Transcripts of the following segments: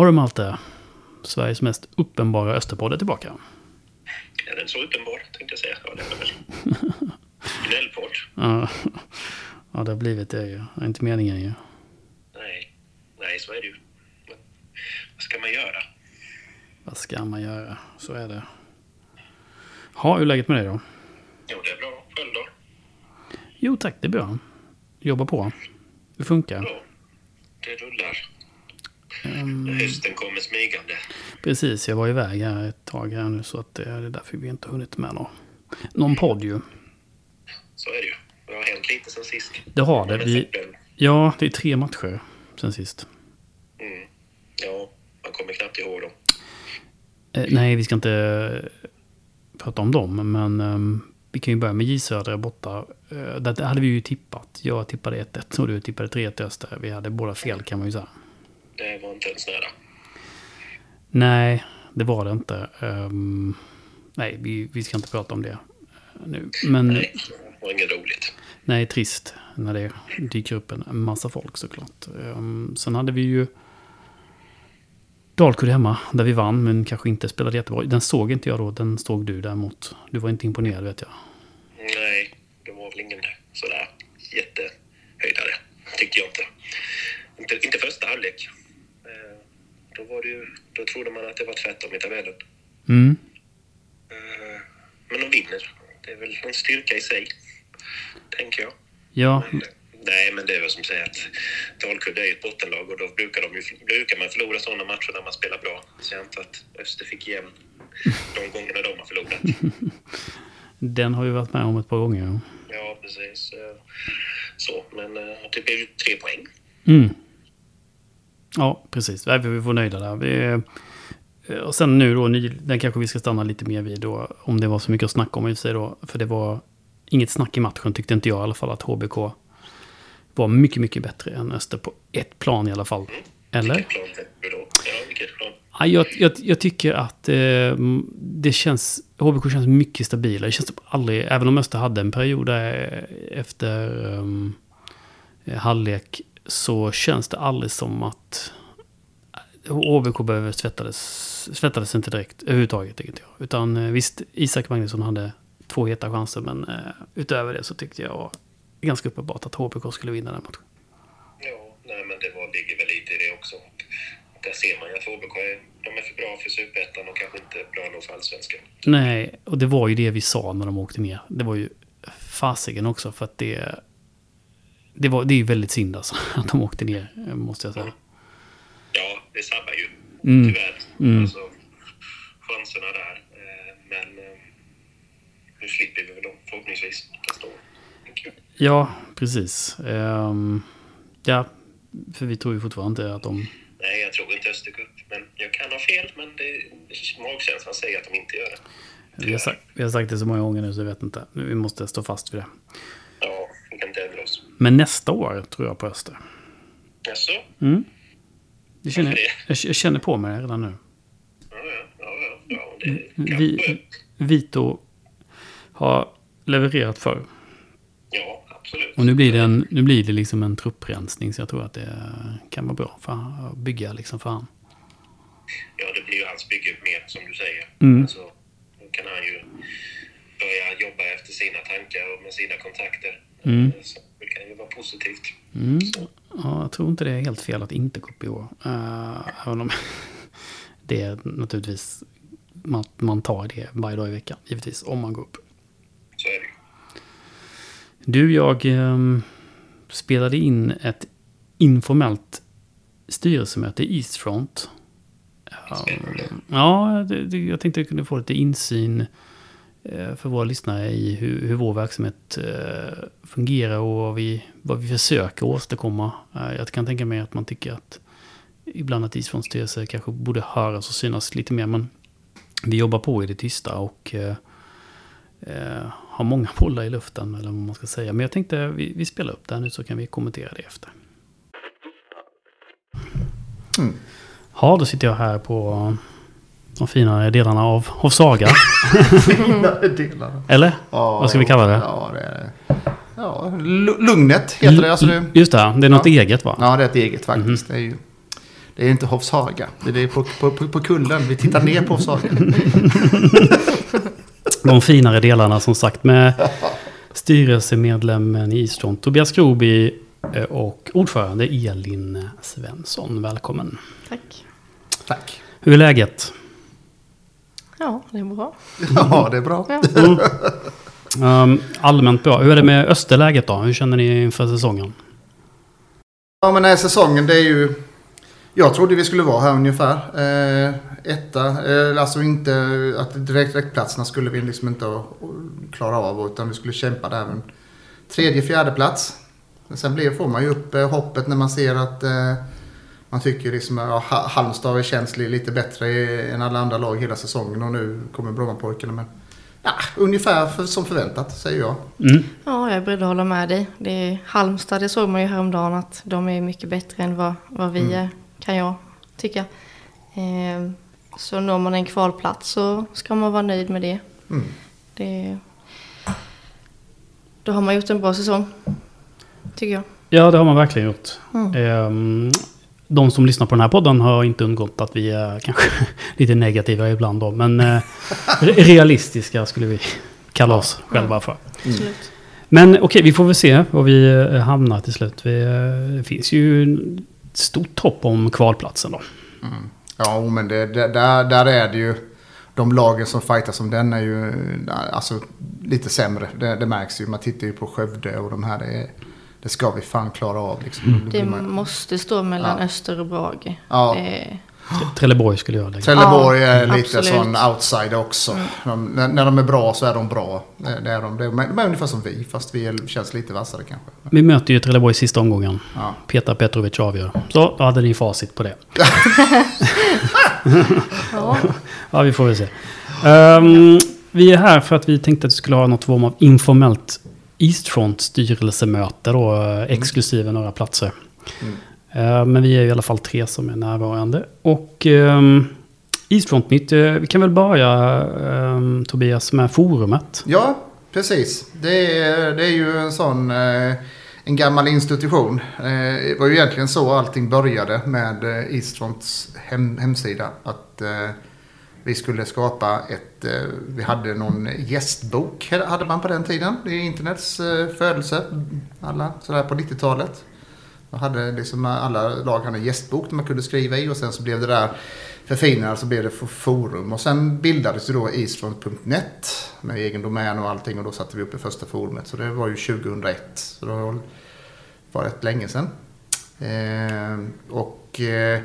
Ja du Malte. Sveriges mest uppenbara Österpodd är tillbaka. Är den så uppenbar, tänkte jag säga. Ja, det är väl. Gnällpodd. Ja, ja det har blivit det ju. Det är inte meningen ju. Nej, nej, så är det ju. Men vad ska man göra? Vad ska man göra? Så är det. Ha, hur är läget med dig då? Jo, det är bra. Själv då? Jo tack, det är bra. Jobba på. Det funkar. Bra. Det rullar. Ehm, Hösten kommer smygande. precis, jag var iväg här ett tag här nu så att det är därför vi inte hunnit med någon, någon podd ju. Så är det ju. Det har hänt lite sen sist. Det har det. Vi, ja, det är tre matcher sen sist. Mm. Ja, man kommer knappt ihåg dem. Eh, nej, vi ska inte eh, prata om dem, men ehm, vi kan ju börja med J Södra borta. Eh, där hade vi ju tippat. Jag tippade 1-1 och du tippade 3-1 till Öster. Vi hade båda fel kan man ju säga. Det var inte ens nära. Nej, det var det inte. Ehm, nej, vi, vi ska inte prata om det eh, nu. Men Nej, det var inget roligt. nej, trist när det dyker upp en massa folk såklart. Um, sen hade vi ju Dalkurd hemma, där vi vann, men kanske inte spelade jättebra. Den såg inte jag då, den såg du däremot. Du var inte imponerad vet jag. Nej, det var väl ingen sådär jättehöjdare, tyckte jag inte. Inte, inte första halvlek. Då, var det ju, då trodde man att det var tvärtom i tabellen. Mm. Eh, Men de vinner. Det är väl en styrka i sig, tänker jag. Ja, Men, nej, men det är väl som säger att Dalkurd är ett bottenlag och då brukar, de ju, brukar man förlora sådana matcher när man spelar bra. Så jag antar att Öster fick igen de gångerna de har förlorat. den har vi varit med om ett par gånger. Ja, precis. Eh, Så, men eh, det blev ju tre poäng. Mm. Ja, precis. Vi får nöjda där. Vi, eh, och sen nu då, den kanske vi ska stanna lite mer vid då. Om det var så mycket att snacka om i sig då. För det var inget snack i matchen tyckte inte jag i alla fall att HBK var mycket, mycket bättre än Öster på ett plan i alla fall. Eller? Ja, jag, jag, jag tycker att eh, det känns... HBK känns mycket stabilare. Det känns som aldrig... Även om Öster hade en period där efter um, halvlek så känns det aldrig som att HBK behöver svettades, svettades inte direkt överhuvudtaget, tycker jag. Utan eh, visst, Isak Magnusson hade två heta chanser, men eh, utöver det så tyckte jag ganska uppenbart att HBK skulle vinna den matchen. Ja, nej, men det var, ligger väl lite i det också. Där ser man ju att HBK är, de är för bra för Superettan och kanske inte bra nog för Allsvenskan. Nej, och det var ju det vi sa när de åkte ner. Det var ju fasiken också för att det... Det, var, det är ju väldigt synd alltså att de åkte ner, måste jag säga. Ja, det sabbar ju. Mm. Tyvärr. Mm. Alltså, chanserna där. Eh, Men eh, nu slipper vi väl dem förhoppningsvis nästa år. Ja, precis. Ehm, ja, för vi tror ju fortfarande inte att de... Nej, jag tror inte Östercup. Men jag kan ha fel, men det, magkänslan säger att de inte gör det. Vi har, sagt, vi har sagt det så många gånger nu så jag vet inte. Vi måste stå fast vid det. Ja, vi kan inte. Men nästa år tror jag på Öster. Jaså? Mm. Det känner, jag, jag känner på mig det redan nu. Ja, ja, ja, ja, ja. Kanske... Vi, Vito har levererat förr. Ja, absolut. Och nu blir, det en, nu blir det liksom en trupprensning så jag tror att det kan vara bra för att bygga liksom för han. Ja, det blir ju hans bygge mer, som du säger. Mm. Alltså, då kan han ju börja jobba efter sina tankar och med sina kontakter. Mm. Så vara positivt. Mm. Ja, jag tror inte det är helt fel att inte år. Uh, även om det är naturligtvis man, man tar det varje dag i veckan, givetvis, om man går upp. Så är det. Du, jag ehm, spelade in ett informellt styrelsemöte i Eastfront. Spännande. Ja, det, det, jag tänkte att jag kunde få lite insyn för våra lyssnare i hur, hur vår verksamhet eh, fungerar och vad vi, vad vi försöker åstadkomma. Eh, Jag kan tänka mig att man tycker att ibland att Eastfronts styrelse kanske borde höras och synas lite mer. Men vi jobbar på i det tysta och eh, eh, har många bollar i luften, eller vad man ska säga. Men jag tänkte vi, vi spelar upp det här nu så kan vi kommentera det efter. Mm. Ja, då sitter jag här på de fina delarna av, av Saga. Delar. Eller? Ja, Vad ska vi kalla det? Ja, det är ja, Lu- Lugnet heter det. Alltså det Just det, det är något Ja. eget va? ja, det är ett eget faktiskt. Mhm. Det är ju Det är inte Hovshaga. Det är på, på, på, på kullen. Vi tittar ner på Hovshaga. De finare delarna som sagt med styrelsemedlemmen i Eastron, Tobias Kroby eh, och ordförande Elin Svensson. Välkommen. Tack. Tack. Hur är läget? Ja, det är bra. Ja, det är bra. Ja. Um, allmänt bra. Hur är det med Österläget då? Hur känner ni inför säsongen? Ja, men den här säsongen det är ju... Jag trodde vi skulle vara här ungefär. Eh, etta. Eh, alltså inte att direkt, direktplatserna skulle vi liksom inte klara av. Utan vi skulle kämpa där. Men tredje, fjärde plats. Men Sen blir, får man ju upp eh, hoppet när man ser att eh, man tycker liksom att ja, Ha- Halmstad har känts li- lite bättre i- än alla andra lag hela säsongen. Och nu kommer Brommapojkarna. Men ja, ungefär för, som förväntat säger jag. Mm. ja, jag är beredd att hålla med dig. Det är Halmstad, det såg man ju häromdagen att de är mycket bättre än vad, vad vi är, kan jag tycka. Eh, så når man en kvalplats så ska man vara nöjd med det. Mm. det. Då har man gjort en bra säsong, tycker jag. Ja, det har man verkligen gjort. Mm. Ehm, de som lyssnar på den här podden har inte undgått att vi är kanske lite negativa ibland då. Men eh, re- realistiska skulle vi kalla oss själva för. Absolut. Men okej, vi får väl se var vi eh, hamnar till slut. Vi, eh, det finns ju ett stort hopp om kvalplatsen då. Ja, men det, det, där, där är det ju... De lagen som fightas om den är ju alltså, lite sämre. Det, det märks ju. Man tittar ju på Skövde och de här. Det, är- det ska vi fan klara av. Liksom. Mm. Det man- måste stå mellan Ja. Öster och Brage. Ja. Tre- Trelleborg skulle jag lägga. Trelleborg Ja, är lite absolut. sån outsider också. De, när, när de är bra så är de bra. Det, det är de. Det är, de är ungefär som vi, fast vi är, känns lite vassare kanske. Vi möter ju Trelleborg i sista omgången. Ja. Petar Petrovic avgör. Så, då hade ni facit på det. ja. Ja, vi får väl se. Ehm, vi är här för att vi tänkte att vi skulle ha något form av informellt Eastfront styrelsemöte då, eh, exklusive några platser. Mm. Eh, men vi är i alla fall tre som är närvarande. Och um, Eastfront-nytt, eh, vi kan väl börja ehm, Tobias med forumet. Ja, precis. Det är, det är ju en sån... Eh, en gammal institution. Det var ju egentligen så allting började med Eastfronts hem, hemsida. Att vi skulle skapa ett... Eh, vi hade någon gästbok, hade man på den tiden. Det är internets eh, födelse. Alla sådär på 90-talet. Då hade liksom alla lag hade en gästbok där man kunde skriva i och sen så blev det där förfinat så blev det för forum. Och sen bildades ju då isfront.net med egen domän och allting och då satte vi upp det första forumet. Så det var ju 2001. Så det var, var rätt länge sedan. Eh, och eh,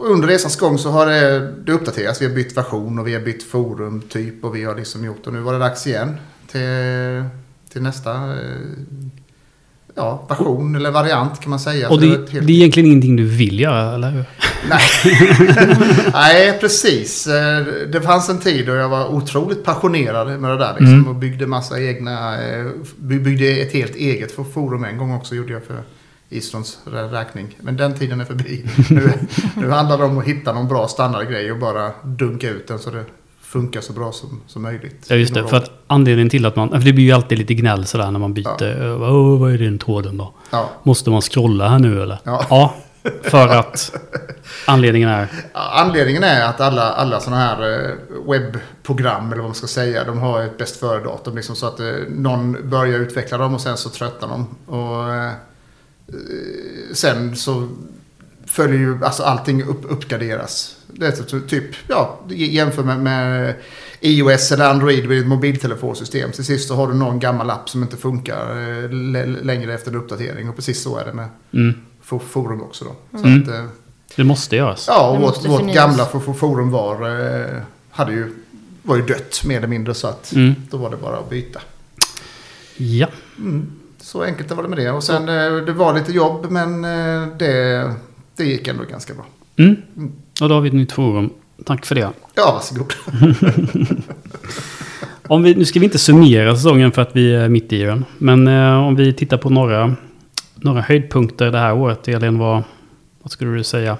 under resans gång så har det, det uppdaterats. Vi har bytt version och vi har bytt forum typ och vi har liksom gjort och nu var det dags igen till, till nästa eh, ja, version eller variant kan man säga. Och det, ett helt- det är egentligen ingenting du vill göra, eller hur? Nej. Nej, precis. Eh, Det fanns en tid då jag var otroligt passionerad med det där. Liksom, Mm. Och byggde massa egna... eh, by- Byggde ett helt eget forum en gång också. Gjorde jag för Islands räkning. Men den tiden är förbi. Nu, nu handlar det om att hitta någon bra standardgrej och bara dunka ut den så det funkar så bra som, som möjligt. Ja, just det. För att anledningen till att man... För det blir ju alltid lite gnäll sådär när man byter. Ja. Åh, vad är den tråden då? Ja. Måste man scrolla här nu eller? Ja. för att anledningen är... Anledningen är att alla, alla sådana här eh, webbprogram, eller vad man ska säga, de har ett bäst före-datum. Liksom, så att eh, någon börjar utveckla dem och sen så tröttnar de. Och, eh, sen så följer ju, alltså allting upp, uppgraderas. Det är typ, ja, jämför med, med iOS eller Android med ett mobiltelefonsystem. Till sist så har du någon gammal app som inte funkar eh, längre efter en uppdatering. Och precis så är det med Mm, for- forum också då. Så Mm. att, eh, det måste göras. Ja, och vårt, vårt gamla for- for- forum var, eh, hade ju, var ju dött mer eller mindre. Så att Mm. då var det bara att byta. Ja. Mm. Så enkelt var det med det. Och sen eh, det var lite jobb men eh, det, det gick ändå ganska bra. Mm. Och då har vi ett nytt forum. Tack för det. Ja, varsågod. Om vi, nu ska vi inte summera säsongen för att vi är mitt i den. Men eh, om vi tittar på några, några höjdpunkter det här året. Elin, vad, vad skulle du säga?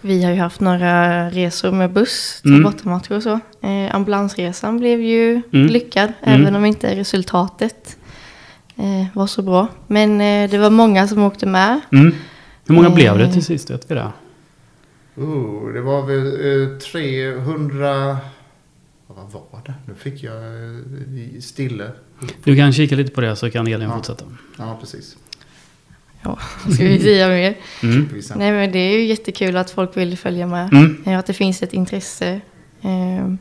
Vi har ju haft några resor med buss till Mm. bortamatcher och så. Eh, ambulansresan blev ju Mm. lyckad, Mm. även om inte resultatet eh, var så bra. Men eh, det var många som åkte med. Mm. Hur många Eh. blev det till sist? Vet vi det? Oh, det var väl eh, 300... Vad var det? Nu fick jag eh, stille. Du kan kika lite på det så kan Elin Ja. fortsätta. Ja, precis. Ja, ska vi säga mer? Mm. Nej men det är ju jättekul att folk vill följa med. Mm. Eh, Att det finns ett intresse. Ehm,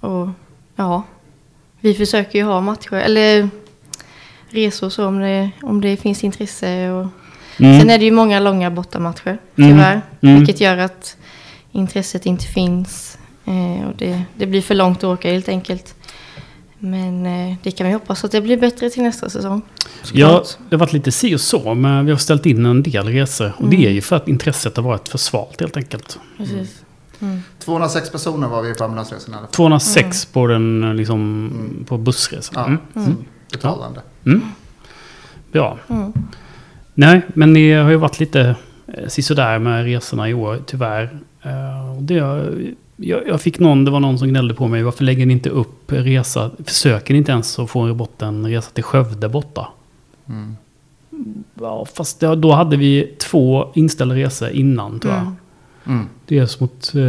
och ja, vi försöker ju ha matcher, eller resor så om det, om det finns intresse. Och, Mm. Sen är det ju många långa bortamatcher, Mm. tyvärr. Mm. Vilket gör att intresset inte finns. Eh, och det, det blir för långt att åka helt enkelt. Men eh, det kan vi hoppas att det blir bättre till nästa säsong. Ja, det har varit lite si och så, men vi har ställt in en del resor. Och det Mm. är ju för att intresset har varit för svalt helt enkelt. Precis. Mm. 206 personer var vi på ambulansresan i alla fall. 206 på den eh, liksom, Mm. på bussresan. Ja, Mm. Mm. Betalande. Mm. Bra. Mm. Nej, men det har ju varit lite eh, sisådär med resorna i år, tyvärr. Eh, det, jag, jag fick någon, det var någon som gnällde på mig, varför lägger ni inte upp resa, försöker ni inte ens att få bort en resa till Skövde borta? Mm. Ja, fast det, då hade vi två inställda resor innan tror jag. Mm. Mm. Dels mot, eh,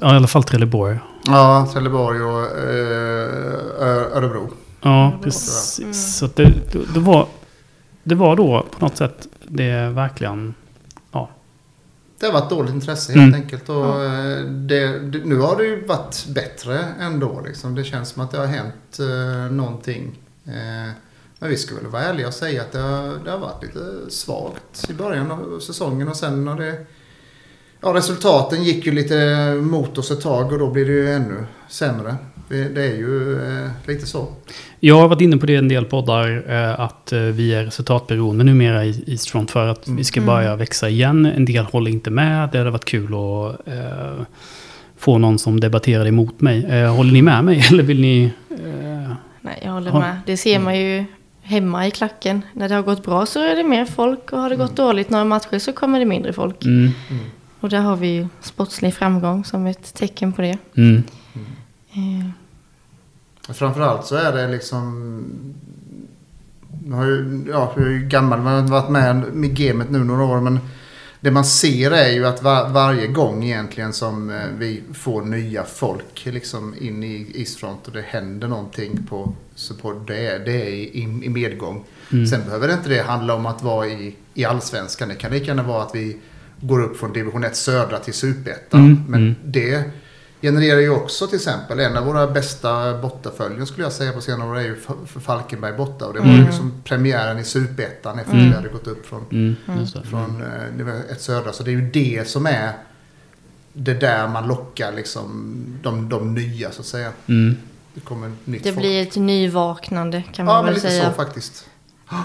ja, i alla fall Trelleborg. Ja, Trelleborg och eh, Örebro. Ja, Örebro. precis. Mm. Så det, det, det, var, det var då på något sätt det verkligen, ja. Det har varit dåligt intresse helt Mm. enkelt. Och eh, det, det, nu har det ju varit bättre ändå. Liksom. Det känns som att det har hänt eh, någonting. Eh, men vi ska väl vara ärliga och säga att det har, det har varit lite svagt i början av säsongen. Och sen har det... Ja, resultaten gick ju lite mot oss ett tag och då blir det ju ännu sämre. Det, det är ju eh, lite så. Jag har varit inne på det i en del poddar, eh, att eh, vi är resultatberoende numera i Eastfront för att vi ska Mm. börja växa igen. En del håller inte med. Det hade varit kul att eh, få någon som debatterade emot mig. Eh, håller ni med mig eller vill ni... Eh, Nej, jag håller Har- med. Det ser man ju hemma i klacken. När det har gått bra så är det mer folk och har det gått dåligt några matcher så kommer det mindre folk. mm, Och där har vi ju sportslig framgång som ett tecken på det. Mm, Framförallt så är det liksom... Jag har ju, ja, jag är ju gammal, men jag har varit med med gamet nu några år. Men det man ser är ju att var, varje gång egentligen som eh, vi får nya folk liksom in i Eastfront och det händer någonting på support. Det är, det är i, i medgång. mm. Sen behöver det inte det handla om att vara i, i allsvenskan. Det kan lika gärna vara att vi går upp från division 1 södra till superettan. Mm, Men mm. det genererar ju också till exempel en av våra bästa bortaföljen skulle jag säga på senare år är ju Falkenberg borta. Och det var ju Mm. liksom premiären i superettan efter Mm. vi hade gått upp från, Mm, Mm. från division 1 södra. Så det är ju det som är det där man lockar liksom de, de nya så att säga. Mm. Det kommer nytt det folk. blir ett nyvaknande kan man Ja, men väl lite säga. så faktiskt.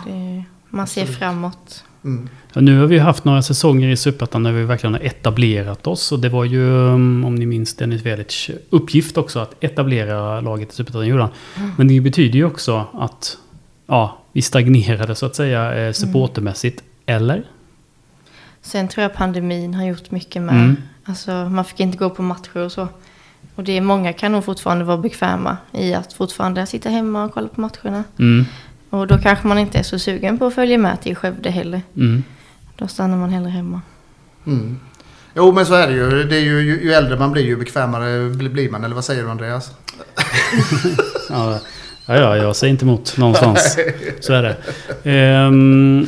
Det, man ser Absolut. framåt. Mm. Ja, nu har vi haft några säsonger i Superettan där vi verkligen har etablerat oss. Och det var ju, um, om ni minns Dennis Velic uppgift också att etablera laget i Superettan. han. Men det betyder ju också att ja, vi stagnerade så att säga eh, supportermässigt. Eller? Sen tror jag pandemin har gjort mycket med. Mm. Alltså, man fick inte gå på matcher och så. Och det är många kan nog fortfarande vara bekväma i att fortfarande sitta hemma och kolla på matcherna. Mm. Och då kanske man inte är så sugen på att följa med till Skövde heller. Mm. Då stannar man hellre hemma. Mm. Jo men så är det ju. Det är ju, ju. Ju äldre man blir ju bekvämare blir man. Eller vad säger du Andreas? Ja, ja, ja, jag säger inte emot någonstans. Så är det. Ehm,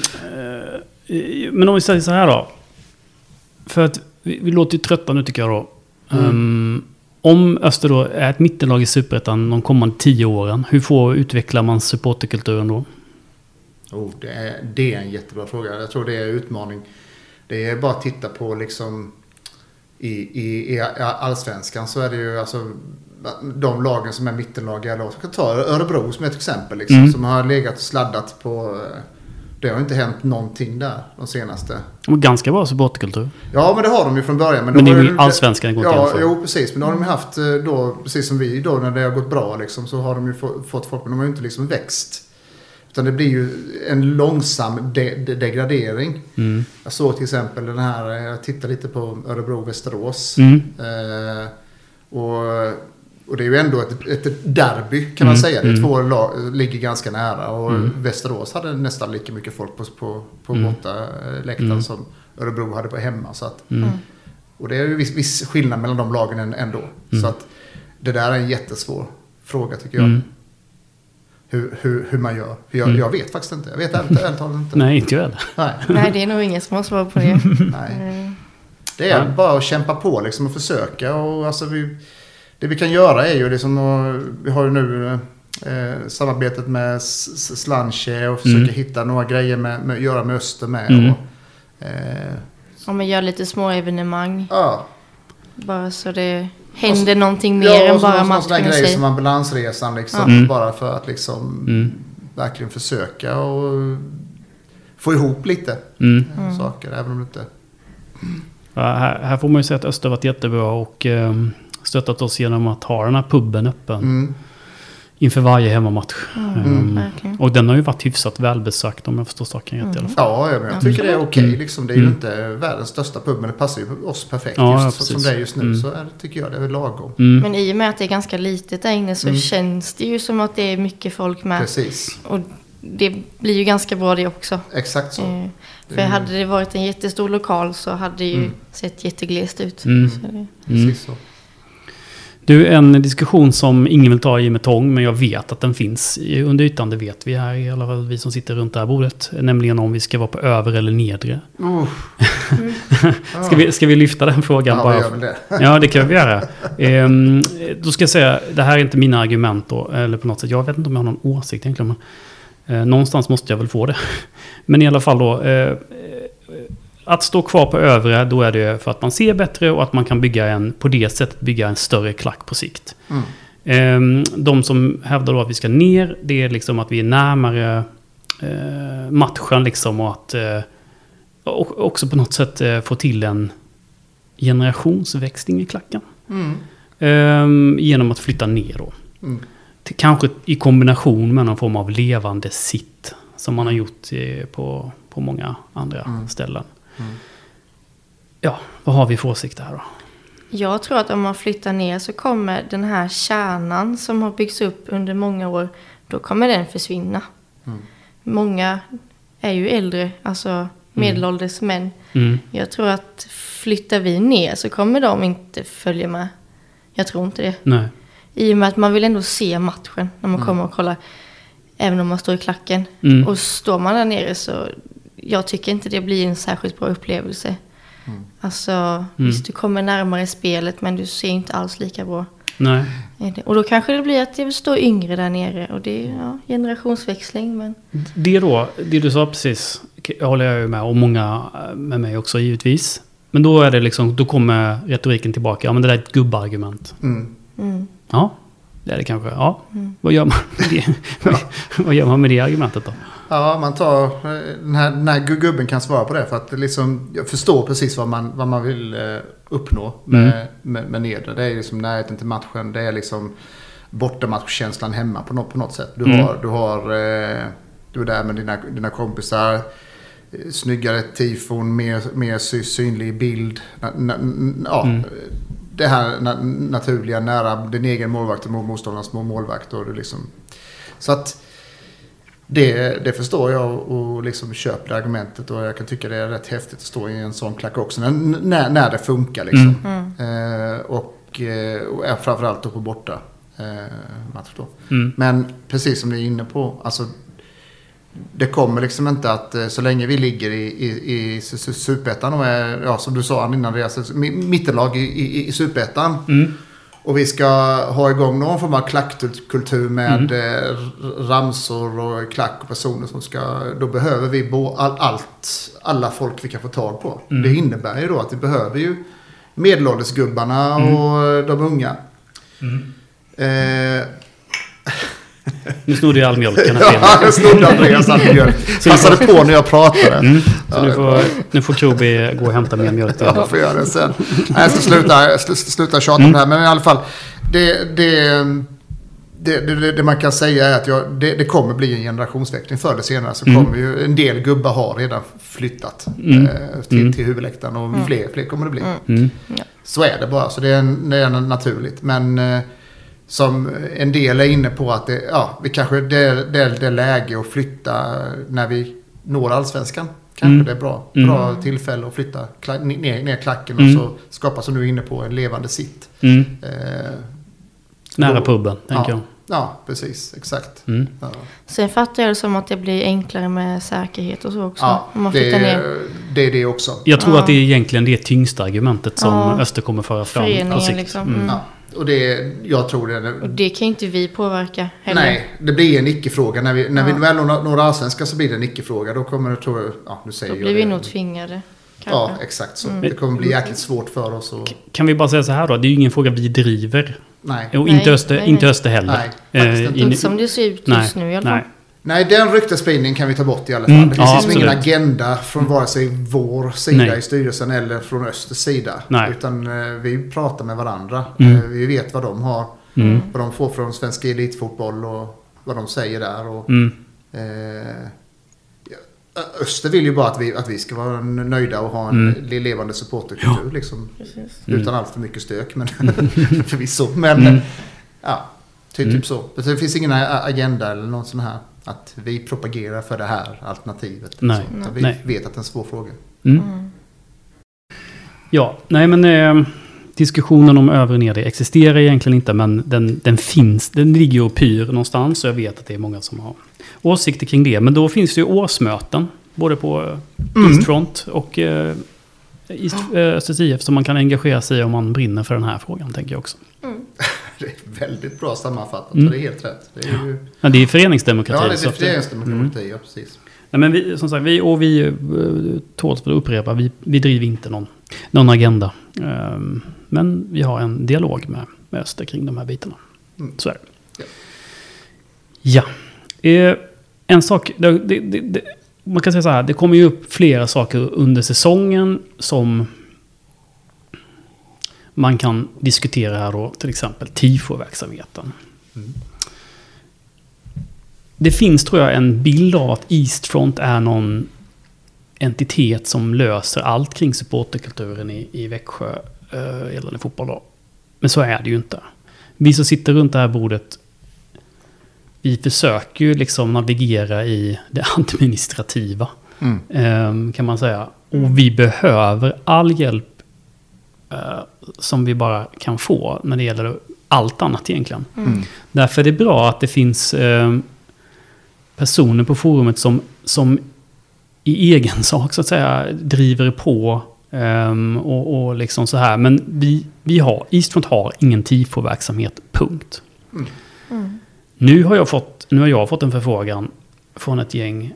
eh, men om vi säger så här då. För att vi, vi låter ju trötta nu tycker jag då. Mm. Ehm, om Öster då är ett mittenlag i Superettan de kommande tio åren. Hur får utvecklar man supporterkulturen då? Oh, det, är, det är en jättebra fråga. Jag tror det är en utmaning. Det är bara att titta på liksom i, i, i allsvenskan så är det ju alltså de lagen som är mittenlag i alla år. Jag kan ta Örebro som ett exempel. Liksom, Mm. Som har legat och sladdat på... Det har inte hänt någonting där de senaste. De Ganska bra supporterkultur. Ja, men det har de ju från början. Men, Men det är ju allsvenskan det går Ja, jo precis. Men då har de ju haft eh, då, precis som vi då, när det har gått bra liksom, så har de ju få, fått folk, men de har ju inte liksom växt. Utan det blir ju en långsam de, de, degradering. Mm. Jag såg till exempel den här, eh, jag tittade lite på Örebro-Västerås. Mm. Eh, och, och det är ju ändå ett, ett derby kan man Mm, säga. Det mm. två lag ligger ganska nära. Och Mm. Västerås hade nästan lika mycket folk på, på, på Mm. bortaläktaren Mm. som Örebro hade på hemma. Så att, Mm. och det är ju viss, viss skillnad mellan de lagen än- ändå. Mm. Så att det där är en jättesvår fråga tycker jag. Mm. Hur, hur, hur man gör. Jag, Mm. jag vet faktiskt inte. Jag vet ärligt talat inte. Nej, inte jag heller. Nej. Nej, det är nog ingen som har svar på det. Nej. Eh, Det är Ja. bara att kämpa på liksom och försöka. Och alltså vi, det vi kan göra är ju liksom att, Vi har ju nu eh, samarbetet med Slanche och försöka Mm. hitta några grejer med, med göra med Öster med. Mm. Och, eh, Om man gör lite små evenemang. ja. Bara så det händer någonting mer ja, än så bara matchen i grej sig. som ambulansresan liksom. Ja. Mm. Bara för att liksom Mm. verkligen försöka och få ihop lite Mm. eh, saker. Även om det inte... Ja, här, här får man ju säga att Öster varit jättebra och eh, stöttat oss genom att ha den här puben öppen Mm. inför varje hemmamatch. Mm, verkligen. och den har ju varit hyfsat välbesökt om jag förstår saken rätt i alla fall. Ja, ja, men jag tycker det är okej. Mm. Liksom. Det är ju Mm. inte världens största pub, men det passar ju oss perfekt. Ja, ja, just precis. som det är just nu Mm. så är, tycker jag det är lagom. Mm. Men i och med att det är ganska litet där inne så Mm. känns det ju som att det är mycket folk med. Precis, Och det blir ju ganska bra det också. exakt så. Eh, Det För är- hade det varit en jättestor lokal så hade det ju Mm. sett jätteglest ut. Mm. Så det, Mm. Precis så. Du, en diskussion som ingen vill ta i med tång, men jag vet att den finns under ytan. Det vet vi här, i alla fall vi som sitter runt det här bordet. Nämligen om vi ska vara på över eller nedre. Uh. Ska vi, ska vi lyfta den frågan Ja, bara? vi gör väl det. Ja, det kan vi göra. Ehm, då ska jag säga, det här är inte mina argument då, eller på något sätt. Jag vet inte om jag har någon åsikt egentligen. Men, eh, någonstans måste jag väl få det. Men i alla fall då. Eh, att stå kvar på övre, då är det för att man ser bättre och att man kan bygga en, på det sättet bygga en större klack på sikt. Mm. Ehm, de som hävdar då att vi ska ner, det är liksom att vi är närmare eh, matchen liksom och att eh, och också på något sätt eh, få till en generationsväxling i klacken. Mm. Ehm, genom att flytta ner då. Mm. Kanske i kombination med någon form av levande sitt. Som man har gjort på, på många andra Mm. ställen. Mm. Ja, vad har vi för åsikter här då? Jag tror att om man flyttar ner så kommer den här kärnan som har byggts upp under många år, då kommer den försvinna. Mm. Många är ju äldre, alltså medelålders män. Mm. Jag tror att flyttar vi ner så kommer de inte följa med. Jag tror inte det. Nej. I och med att man vill ändå se matchen när man kommer och kollar. Även om man står i klacken. Mm. Och står man där nere så jag tycker inte det blir en särskilt bra upplevelse. Mm. Alltså, visst du kommer närmare spelet men du ser inte alls lika bra. Nej. Och då kanske det blir att det står yngre där nere och det är ja, generationsväxling. Men Det då, det du sa precis, håller jag ju med och många eh, med mig också givetvis. Men då är det liksom, då kommer retoriken tillbaka. Ja men det där är ett gubbargument. Mm. mm, Ja, det är det kanske. Ja, Mm. vad gör man med det? vad gör man med det argumentet då? Ja, man tar... eh, Den här, den här gu- gubben kan svara på det. För att liksom, jag förstår precis vad man, vad man vill eh, uppnå med, Mm. med, med nedre. Det är liksom närheten till matchen. Det är liksom bortamatchkänslan hemma på något, på något sätt. Du Mm. har... Du, har eh, du är där med dina, dina kompisar. Snyggare tifon, mer, mer sy, synlig bild. Na, na, ja, Mm. Det här na, naturliga, nära din egen målvakt och motståndarnas målvakt. Och du liksom, så att... Det, det förstår jag och liksom köper det argumentet och jag kan tycka det är rätt häftigt att stå i en sån klack också. När, när, det funkar liksom. mm, Eh, och, eh, och framförallt då på borta eh, match då. Mm. Men precis som ni är inne på, alltså det kommer liksom inte att eh, så länge vi ligger i, i, i su- su- superettan och är, ja, som du sa innan Andreas, alltså, mi- mittenlag i, i, i superettan. Mm. Och vi ska ha igång någon form av klackkultur med eh, r- ramsor och klack och personer som ska... Då behöver vi bo, all, allt, alla folk vi kan få tag på. Mm. Det innebär ju då att vi behöver ju medelåldersgubbarna och de unga. Eh, Nu snodde jag all mjölken här ja, jag snodde Andreas all mjölk. Passade på när jag pratade. Mm. Så nu får, nu får Kroby gå och hämta mer mjölk. Ja, jag får göra det sen. Nej, jag ska sluta, sl, sluta tjata om det här. Men i alla fall. Det, det, det, det, det man kan säga är att jag, det, det kommer bli en generationsväxling. Förr eller senare så Mm. kommer ju en del gubbar har redan flyttat Mm. eh, till, Mm. till huvudläktaren. Och fler, fler kommer det bli. Mm. Så är det bara. Så det är, det är naturligt. Men eh, som en del är inne på att det, ja, vi kanske, det, det, det är läge att flytta när vi når allsvenskan. Kanske Mm. det är bra, Mm. bra tillfälle att flytta kla- ner, ner klacken Mm. och så skapa, som du är inne på, en levande sitt. Mm. Eh, Nära då- puben, tänker ja, ja, precis. Exakt. jag. Mm. Ja. Sen fattar jag det som att det blir enklare med säkerhet och så också. Ja, om man det, flyttar ner. är, det är det också. Jag tror Ja. att det är egentligen det tyngsta argumentet som Ja. Öster kommer föra fram på Föreningen sikt. liksom. Mm. Och det, jag tror det. Och det kan ju inte vi påverka heller. Nej, det blir en icke-fråga. När vi, när Ja. vi väl når allsvenskan så blir det en icke-fråga. Då kommer det, tror jag, ja nu säger Då jag blir vi det. nog tvingade. Kanske. Ja, exakt så. Mm. Det kommer bli jäkligt svårt för oss att... Kan vi bara säga så här då, det är ju ingen fråga vi driver. Nej. Och Nej, inte Öster, nej, inte nej. Öster heller. Nej, faktiskt inte. in- Inte som det ser ut nej, just nu i alla fall. Nej. Den ryktesspridningen kan vi ta bort i alla fall. Mm, det ja, finns ingen agenda från vare sig vår sida Nej. i styrelsen eller från Östers sida. Nej. Utan eh, vi pratar med varandra. Mm. Eh, vi vet vad de har. Mm. Vad de får från svensk elitfotboll och vad de säger där. Och, Mm. eh, ja, Öster vill ju bara att vi, att vi ska vara nöjda och ha en Mm. levande supporterkultur. Liksom, Precis. Mm. Utan allt för mycket stök. Men förvisso. Men Mm. ja, typ, Mm. typ så. Det finns ingen agenda eller någon sån här. Att vi propagerar för det här alternativet. Nej. Så, utan vi Nej. vet att det är en svår fråga. Mm. Mm. Ja, nej men eh, diskussionen om övre och nedre existerar egentligen inte men den, den finns, den ligger ju och pyr någonstans och jag vet att det är många som har åsikter kring det. Men då finns det ju årsmöten, både på eh, Mm. Och eh, East, eh, Östers IF som man kan engagera sig i om man brinner för den här frågan, tänker jag också. Det är väldigt bra sammanfattat. Mm. Det är helt rätt. Det är ju, Ja, det är föreningsdemokrati. ja, det är föreningsdemokrati. Ja, precis. Nej, men vi, som sagt, vi, och vi eh, tåls för att upprepa, vi, vi driver inte någon, någon agenda. Ehm, men vi har en dialog med, med Öster kring de här bitarna. Mm. Så är det. Ja. Ja. Eh, en sak, det, det, det, man kan säga så här, det kommer ju upp flera saker under säsongen som man kan diskutera här då, till exempel tifo-verksamheten. Mm. Det finns tror jag en bild av att Eastfront är någon entitet som löser allt kring supporterkulturen i, i Växjö uh, gällande fotboll. Då. Men så är det ju inte. Vi som sitter runt det här bordet, vi försöker ju liksom navigera i det administrativa. Mm. Ehm, kan man säga. Och vi behöver all hjälp eh, som vi bara kan få när det gäller allt annat egentligen. Mm. Därför är det bra att det finns eh, personer på forumet som, som i egen sak så att säga driver på ehm, och, och liksom så här. Men vi, vi har, Eastfront har ingen tifo-verksamhet, punkt. Mm. Nu har jag fått, nu har jag fått en förfrågan från ett gäng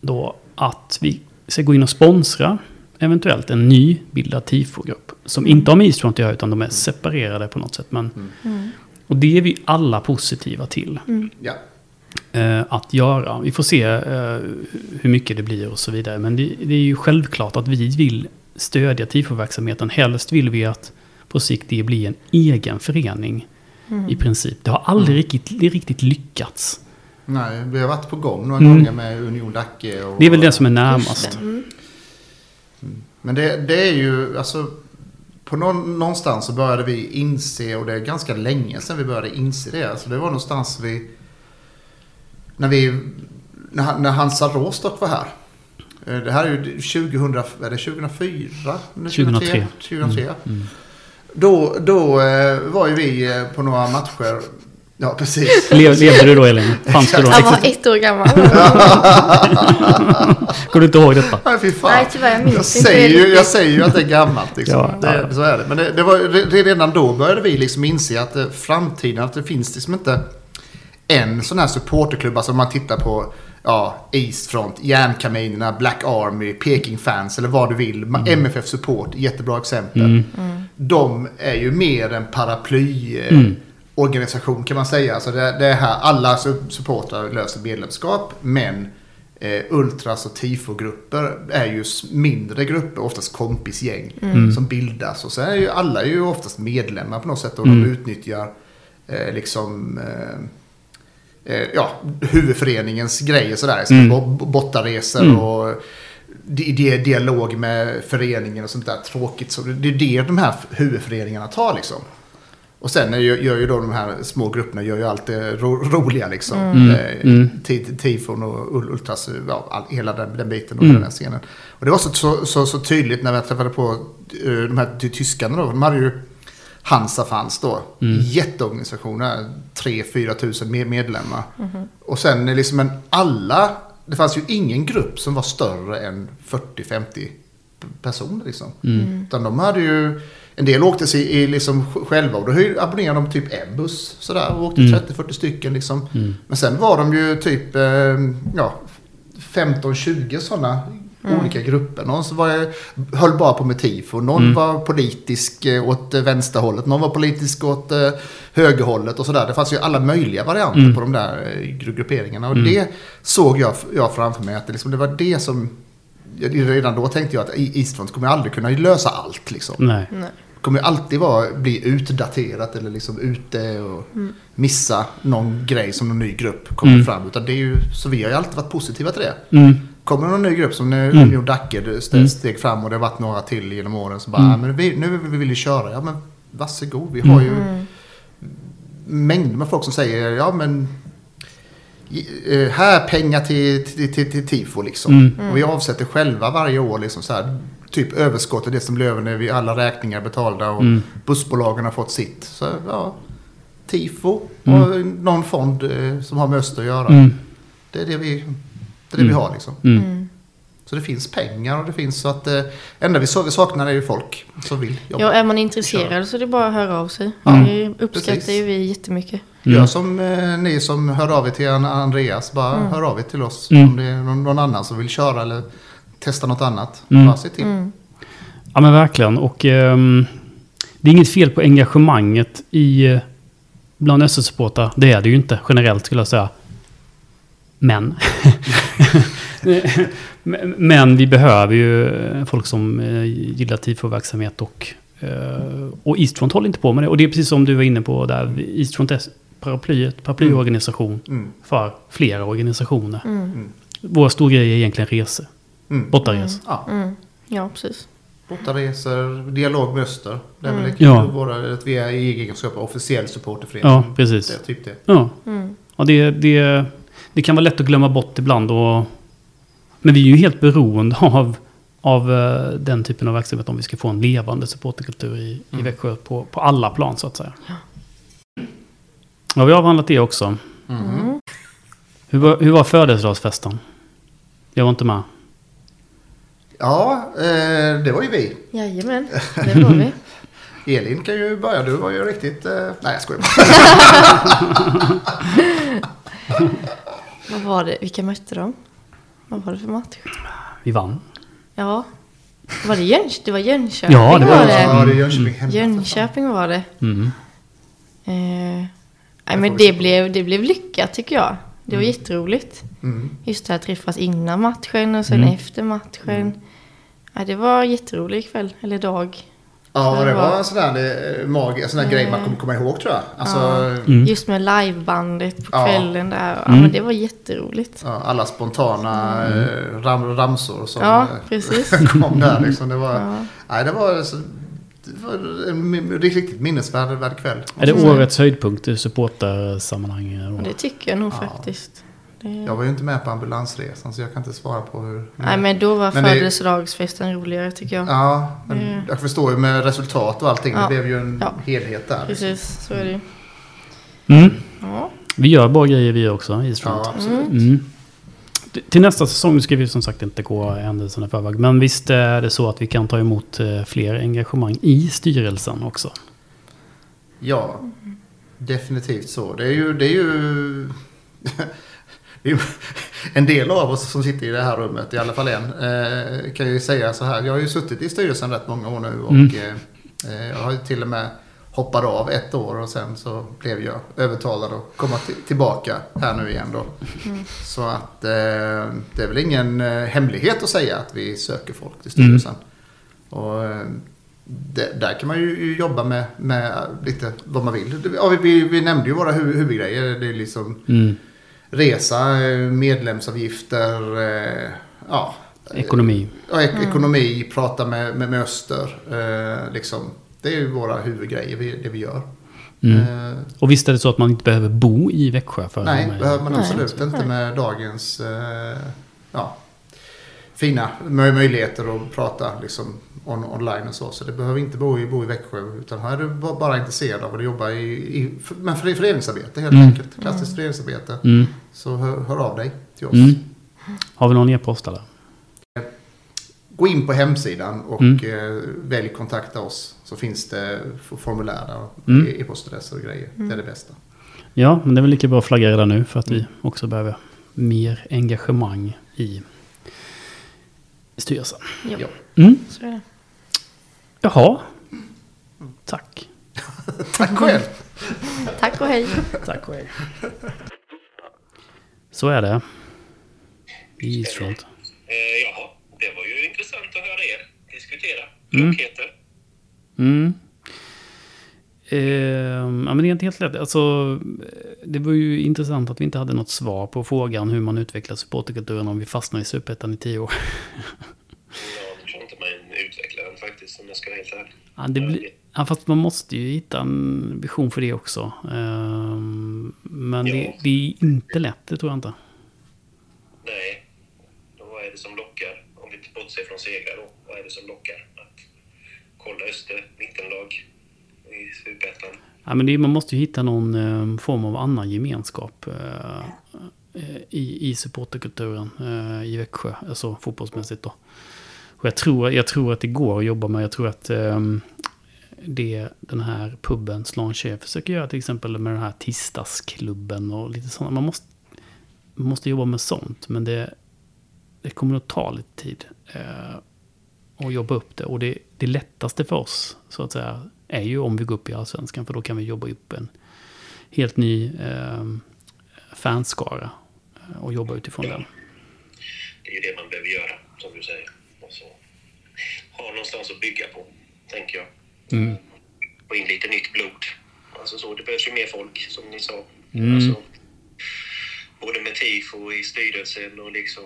då att vi ska gå in och sponsra eventuellt en nybildad tifogrupp som inte har med Eastfront att göra utan de är separerade på något sätt. Men, Mm. och det är vi alla positiva till Ja. eh, att göra. Vi får se eh, hur mycket det blir och så vidare. Men det, det är ju självklart att vi vill stödja tifo-verksamheten. Helst vill vi att på sikt det blir en egen förening Mm. i princip. Det har aldrig riktigt, riktigt lyckats. Nej, vi har varit på gång några Mm. gånger med Union Dacke. Och, Det är väl det som är närmast. Mm. Men det, det är ju, alltså, på någon, någonstans så började vi inse, och det är ganska länge sedan vi började inse det. Alltså det var någonstans vi, när vi, när, när Hansa Råstock var här. Eh, Det här är ju 2000, är det 2004? Eller 2003. 2003. Mm. Då, då eh, var ju vi eh, på några matcher. Ja, precis. Le, levde du då Elin? Fanns du då? Jag var ett år gammal. Kommer du inte ihåg detta? Nej, fy fan. Nej, tyvärr, jag minns jag inte säger, ju, jag säger ju att det är gammalt. Liksom. Ja, ja, ja. det, så är det. Men det, det var, det, redan då började vi liksom inse att eh, framtiden, att det finns liksom inte en sån här supporterklubb. Alltså om man tittar på ja, Eastfront, Järnkaminerna, Black Army, Peking Fans eller vad du vill. Ma- MFF Support, jättebra exempel. Mm. De är ju mer en paraply... eh, Mm. Organisation kan man säga. Alltså det, det är här alla su- supportrar löser medlemskap. Men eh, ultras och tifogrupper är ju mindre grupper, oftast kompisgäng. Mm. Som bildas. Och så är ju alla är ju oftast medlemmar på något sätt. Och Mm. de utnyttjar eh, liksom... Eh, eh, ja, huvudföreningens grejer sådär. Så Mm. bo- Bortaresor Mm. och di- di- dialog med föreningen och sånt där tråkigt. Så det är det de här huvudföreningarna tar liksom. Och sen är ju, gör ju då de här små grupperna gör ju allt det ro, roliga liksom. Mm. Eh, Mm. ti- ti- Tifon och Ul- Ultras, ja, all, hela den, den biten och Mm. den här scenen. Och det var så, så, så, så tydligt när vi träffade på eh, de här ty- tyskarna då. De hade ju Hansa fanns då. Mm. Jätteorganisationer. 3-4 tusen med- medlemmar. Och sen är liksom en alla, det fanns ju ingen grupp som var större än 40-50 personer liksom. Mm. Utan de hade ju, en del åkte sig i liksom själva och då abonnerade de typ en buss sådär och åkte Mm. 30-40 stycken liksom. Mm. Men sen var de ju typ, eh, ja, 15-20 sådana olika grupper. Någon som var, höll bara på med tifo, någon Mm. var politisk eh, åt eh, vänsterhållet, någon var politisk åt eh, högerhållet och sådär. Det fanns ju alla möjliga varianter Mm. på de där gru- grupperingarna. Och Mm. det såg jag, jag framför mig att det, liksom, det var det som Redan då tänkte jag att Eastfront kommer aldrig kunna lösa allt. Liksom Nej. Nej. Kommer ju alltid vara, bli utdaterat eller liksom ute och missa någon grej som någon ny grupp kommer Mm. fram. Utan det är ju, så vi har ju alltid varit positiva till det. Mm. Kommer någon ny grupp som nu Mm. Dacke st- Mm. steg fram och det har varit några till genom åren. Så bara, Mm. "Ah, men vi, nu vill vi köra. Ja men varsågod. Vi har ju Mm. mängder med folk som säger ja men eh, här pengar till, till, till, till tifo liksom. Mm. Och vi avsätter själva varje år liksom så här, typ överskottet, det som blir över när vi alla räkningar är betalda och Mm. bussbolagen har fått sitt. Så ja, tifo Mm. och någon fond eh, som har med Öster att göra. Mm. Det är det vi, det är det vi Mm. har liksom. Mm. Mm. Så det finns pengar och det finns så att eh, enda vi sa- vi saknar är ju folk som vill jobba. Ja, är man intresserad så är det bara att höra av sig. Ja, det uppskattar precis. ju vi jättemycket. Mm. Gör som eh, ni som hör av er till An- Andreas. Bara Mm. hör av er till oss. Mm. Om det är någon, någon annan som vill köra eller testa något annat. Mm. Bara se till. Mm. Ja men verkligen. Och ehm, det är inget fel på engagemanget i eh, bland SSU-supportrar. Det är det ju inte generellt skulle jag säga. Men. Men- vi behöver ju eh, folk som eh, gillar tifo-verksamhet och, eh, och Eastfront håller inte på med det. Och det är precis som du var inne på där. Eastfront är paraplyet, paraplyorganisation Mm. för flera organisationer. Mm. Vår stor grej är egentligen resor. Mm. Bortaresor. Ja, Mm. Ja, precis. bortaresor, dialog med Öster. Det är väl Mm. Ja. våra, att vi är i egenskap av officiell supporterförening. Ja, precis. Det typ det. Ja. Mm. Ja, det, det, det kan vara lätt att glömma bort ibland. Och, men vi är ju helt beroende av, av eh, den typen av verksamhet om vi ska få en levande supporterkultur i, i Mm. Växjö på, på alla plan så att säga. Ja, vi har avhandlat det också. Mhm. Mm. Hur var, hur var födelsedagsfesten? Jag var inte med. Ja, eh, det var ju vi. Jajamän, det var vi. Elin kan ju börja. Du var ju riktigt... Eh, nej, jag skojar. Vad var det? Vilka mötte de? Vad var det för match? Vi vann. Ja. Var det Jönköping? Det var Jönköping Ja, det var var det. Ja, det Jönköping hemma. Jönköping var det. Mm. Eh, nej, men det blev, det blev lyckat tycker jag. Det var jätteroligt. Mm. Just det här att träffas innan matchen och sen Mm. efter matchen. Ja, det var jätterolig kväll, eller dag. Ja, det Det var var- en sån där, eh, mag, en sån där grej man kommer komma ihåg tror jag. Alltså, Ja. Mm. Just med livebandet på Ja. kvällen där. Ja, Mm. men det var jätteroligt. ja, alla spontana eh, ram, ramsor som Ja, eh, kom där. Liksom. Det var, Ja. nej, det var, så, det var en riktigt minnesvärd värd kväll. Är det Mm. årets höjdpunkt i supportersammanhang? Det tycker jag nog Ja. faktiskt. Det... Jag var ju inte med på ambulansresan så jag kan inte svara på hur... Nej, men då var Men det- födelsedagsfesten roligare tycker jag. Ja, men Mm. jag förstår ju med resultat och allting. Ja. Det blev ju en Ja. helhet där. liksom. Precis, så är det ju. Mm. Ja. Vi gör bra grejer vi också, Eastfront. Ja, absolut. Mm. T- Till nästa säsong ska vi som sagt inte gå händelserna i förväg. Men visst är det så att vi kan ta emot eh, fler engagemang i styrelsen också. Ja, definitivt så. Det är ju... Det är ju... en del av oss som sitter i det här rummet, i alla fall en, eh, kan ju säga så här. Jag har ju suttit i styrelsen rätt många år nu och Mm. eh, eh, jag har ju till och med hoppat av ett år och sen så blev jag övertalad att komma till- tillbaka här nu igen då. Så att det är väl ingen hemlighet att säga att vi söker folk till styrelsen. Och eh, det, där kan man ju jobba med, med lite vad man vill. Ja, vi, vi, vi nämnde ju våra hu- huvudgrejer. Det är liksom Mm. Resa, eh, medlemsavgifter, eh, ja. Ekonomi. Ja, ek- ekonomi, prata med, med, med Öster. Eh, liksom. Det är ju våra huvudgrejer, vi, det vi gör. Mm. Eh, Och visst är det så att man inte behöver bo i Växjö för att nej, vara med? behöver man Nej. absolut inte Nej. med dagens eh, ja, fina mö- möjligheter att prata liksom, on, online och så. Så det behöver inte bo i, bo i Växjö. Utan här är du ba- bara intresserad av att jobba i, i med före- föreningsarbete helt Mm. enkelt. Klassiskt föreningsarbete. Mm. Så hör, hör av dig till oss. Mm. Har vi någon e-post eller? Gå in på hemsidan och Mm. eh, välj kontakta oss. Så finns det formulär där. Mm. E-postadresser och grejer. Det är det bästa. Ja, men det är väl lika bra att flagga redan nu för att vi också behöver mer engagemang i styrelsen. Jo, Ja. Mm. så är det. Jaha. Tack. Tack själv! Tack och hej. Tack och hej. Så är det. I Eastfront. Eh, jaha, det var ju intressant att höra er diskutera Mm. klokheter. Mm. Ehm, ja, men det är inte helt lätt. Alltså, det var ju intressant att vi inte hade något svar på frågan hur man utvecklar supporterkulturen om vi fastnar i superettan i tio år. Jag tror inte man utvecklar den faktiskt om jag ska vara helt ärlig. Ja, det blir, ja, fast man måste ju hitta en vision för det också. Ehm, men det, Ja. det är inte lätt, det tror jag inte. Nej, då vad är det som lockar? Om vi bortser från segrar då, vad är det som lockar? Att kolla Öster, mittenlag i Ja, men det, är- man måste ju hitta någon eh, form av annan gemenskap eh, eh, i, i supporterkulturen eh, i Växjö, alltså fotbollsmässigt då. Och jag tror, jag tror att det går att jobba med, jag tror att eh, det den här puben Slanche försöker göra till exempel med den här tisdagsklubben och lite sådana. Man måste, man måste jobba med sånt, men det, det kommer att ta lite tid eh, att jobba upp det. Och det, det lättaste för oss, så att säga, är ju om vi går upp i Allsvenskan, för då kan vi jobba upp en helt ny eh, fanskara eh, och jobba utifrån den. Det är ju det man behöver göra, som du säger. Och så ha någonstans att bygga på, tänker jag. Mm. Få in lite nytt blod. Alltså så, det behövs ju mer folk, som ni sa. Mm. Alltså, både med tifo i styrelsen och liksom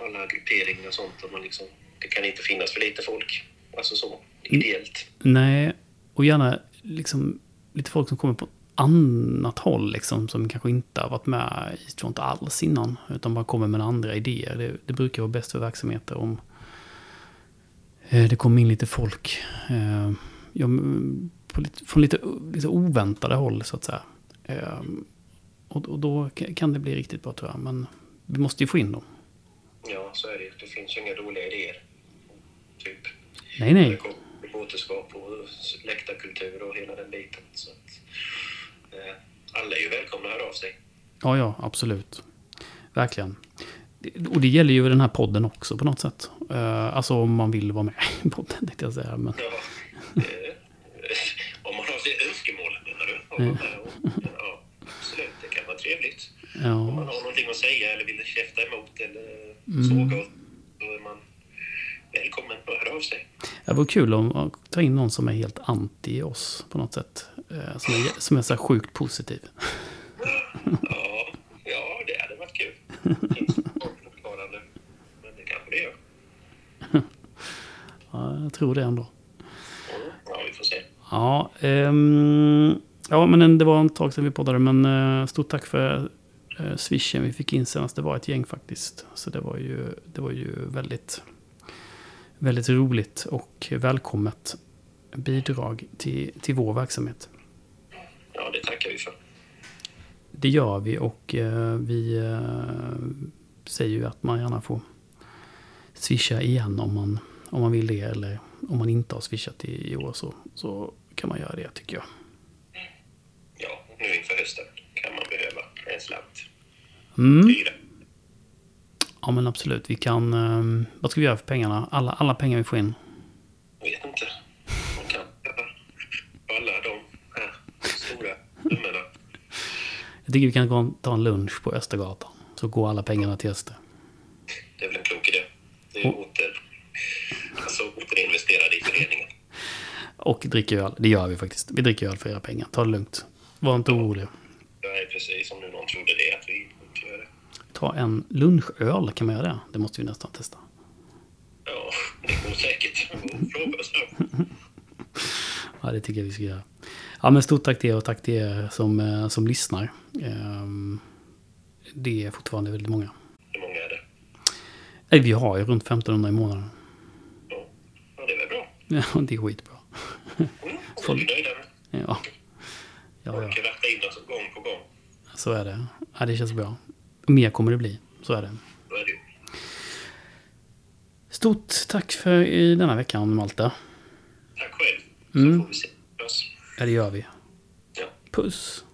alla grupperingar och sånt. Och man liksom, det kan inte finnas för lite folk. Alltså så, ideellt. Nej, och gärna liksom lite folk som kommer på annat håll liksom, som kanske inte har varit med i Stront alls innan, utan bara kommer med andra idéer. Det, det brukar vara bäst för verksamheter om eh, det kommer in lite folk eh, ja, lite, från lite, lite oväntade håll, så att säga. Eh, och, och då ka- kan det bli riktigt bra, tror jag. Men vi måste ju få in dem. Ja, så är det ju. Det finns ju inga dåliga idéer. Typ Nej, nej. Återskap och läktarkultur och hela den biten. Så att, eh, alla är ju välkomna att höra av sig. Ja, ja, absolut. Verkligen. Och det gäller ju den här podden också på något sätt. Eh, alltså om man vill vara med i podden, tänkte jag säga. Men, Ja, eh, om man har det önskemål, menar du? Är och- Ja, absolut. Det kan vara trevligt. Om man ja, har någonting att säga eller vill käfta emot eller Mm. såga då är man välkommen att höra av sig. Det vore kul om att ta in någon som är helt anti oss på något sätt. Eh, som är, som är så sjukt positiv. Ja, ja det hade varit kul. Fortfarande? Men det kanske det gör. Ja, jag tror det ändå. Mm. Ja, vi får se. Ja, ehm, ja men det var ett tag sedan vi poddade. Men eh, stort tack för eh, swishen vi fick in senast. Det var ett gäng faktiskt. Så det var ju, det var ju väldigt, väldigt roligt och välkommet bidrag till, till vår verksamhet. Ja, det tackar vi för. Det gör vi och eh, vi eh, säger ju att man gärna får swisha igen om man, om man vill det. Eller om man inte har swishat i, i år så, så kan man göra det tycker jag. Ja, nu inför hösten kan man behöva en slant. Mm. Ja men absolut, vi kan... eh, vad ska vi göra för pengarna? Alla, alla pengar vi får in. Vet inte. Man kan alla de här stora summorna. Jag tycker vi kan gå och ta en lunch på Östergatan. Så går alla pengarna till Öster. Det är väl en klok idé. Det är Och- åter, alltså återinvesterade i föreningen. Och dricker öl. Det gör vi faktiskt. Vi dricker öl för era pengar. Ta det lugnt. Var inte orolig. Det är precis som nu någon trodde det, att vi inte gör det. Ta en lunchöl, kan man göra det? Det måste vi nästan testa. Ja, det går säkert. Ja, det tycker jag vi ska göra. Ja, men stort tack till er och tack till er som, eh, som lyssnar. Ehm, Det är fortfarande väldigt många. Hur många är det? Vi har ju runt 1500 i månaden. Ja, det är väl bra. Ja, det är skitbra. Mm, och är nöjda med. Ja, ja, ja. ratta in oss gång på gång. så är det. Ja, det känns bra. Mer kommer det bli. Så är det. Är. Stort tack för i denna veckan, Malte. Tack själv. Så Mm. får vi se oss. Ja, det gör vi. Ja. Puss.